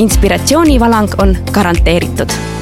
Inspiratsioonivalang on garanteeritud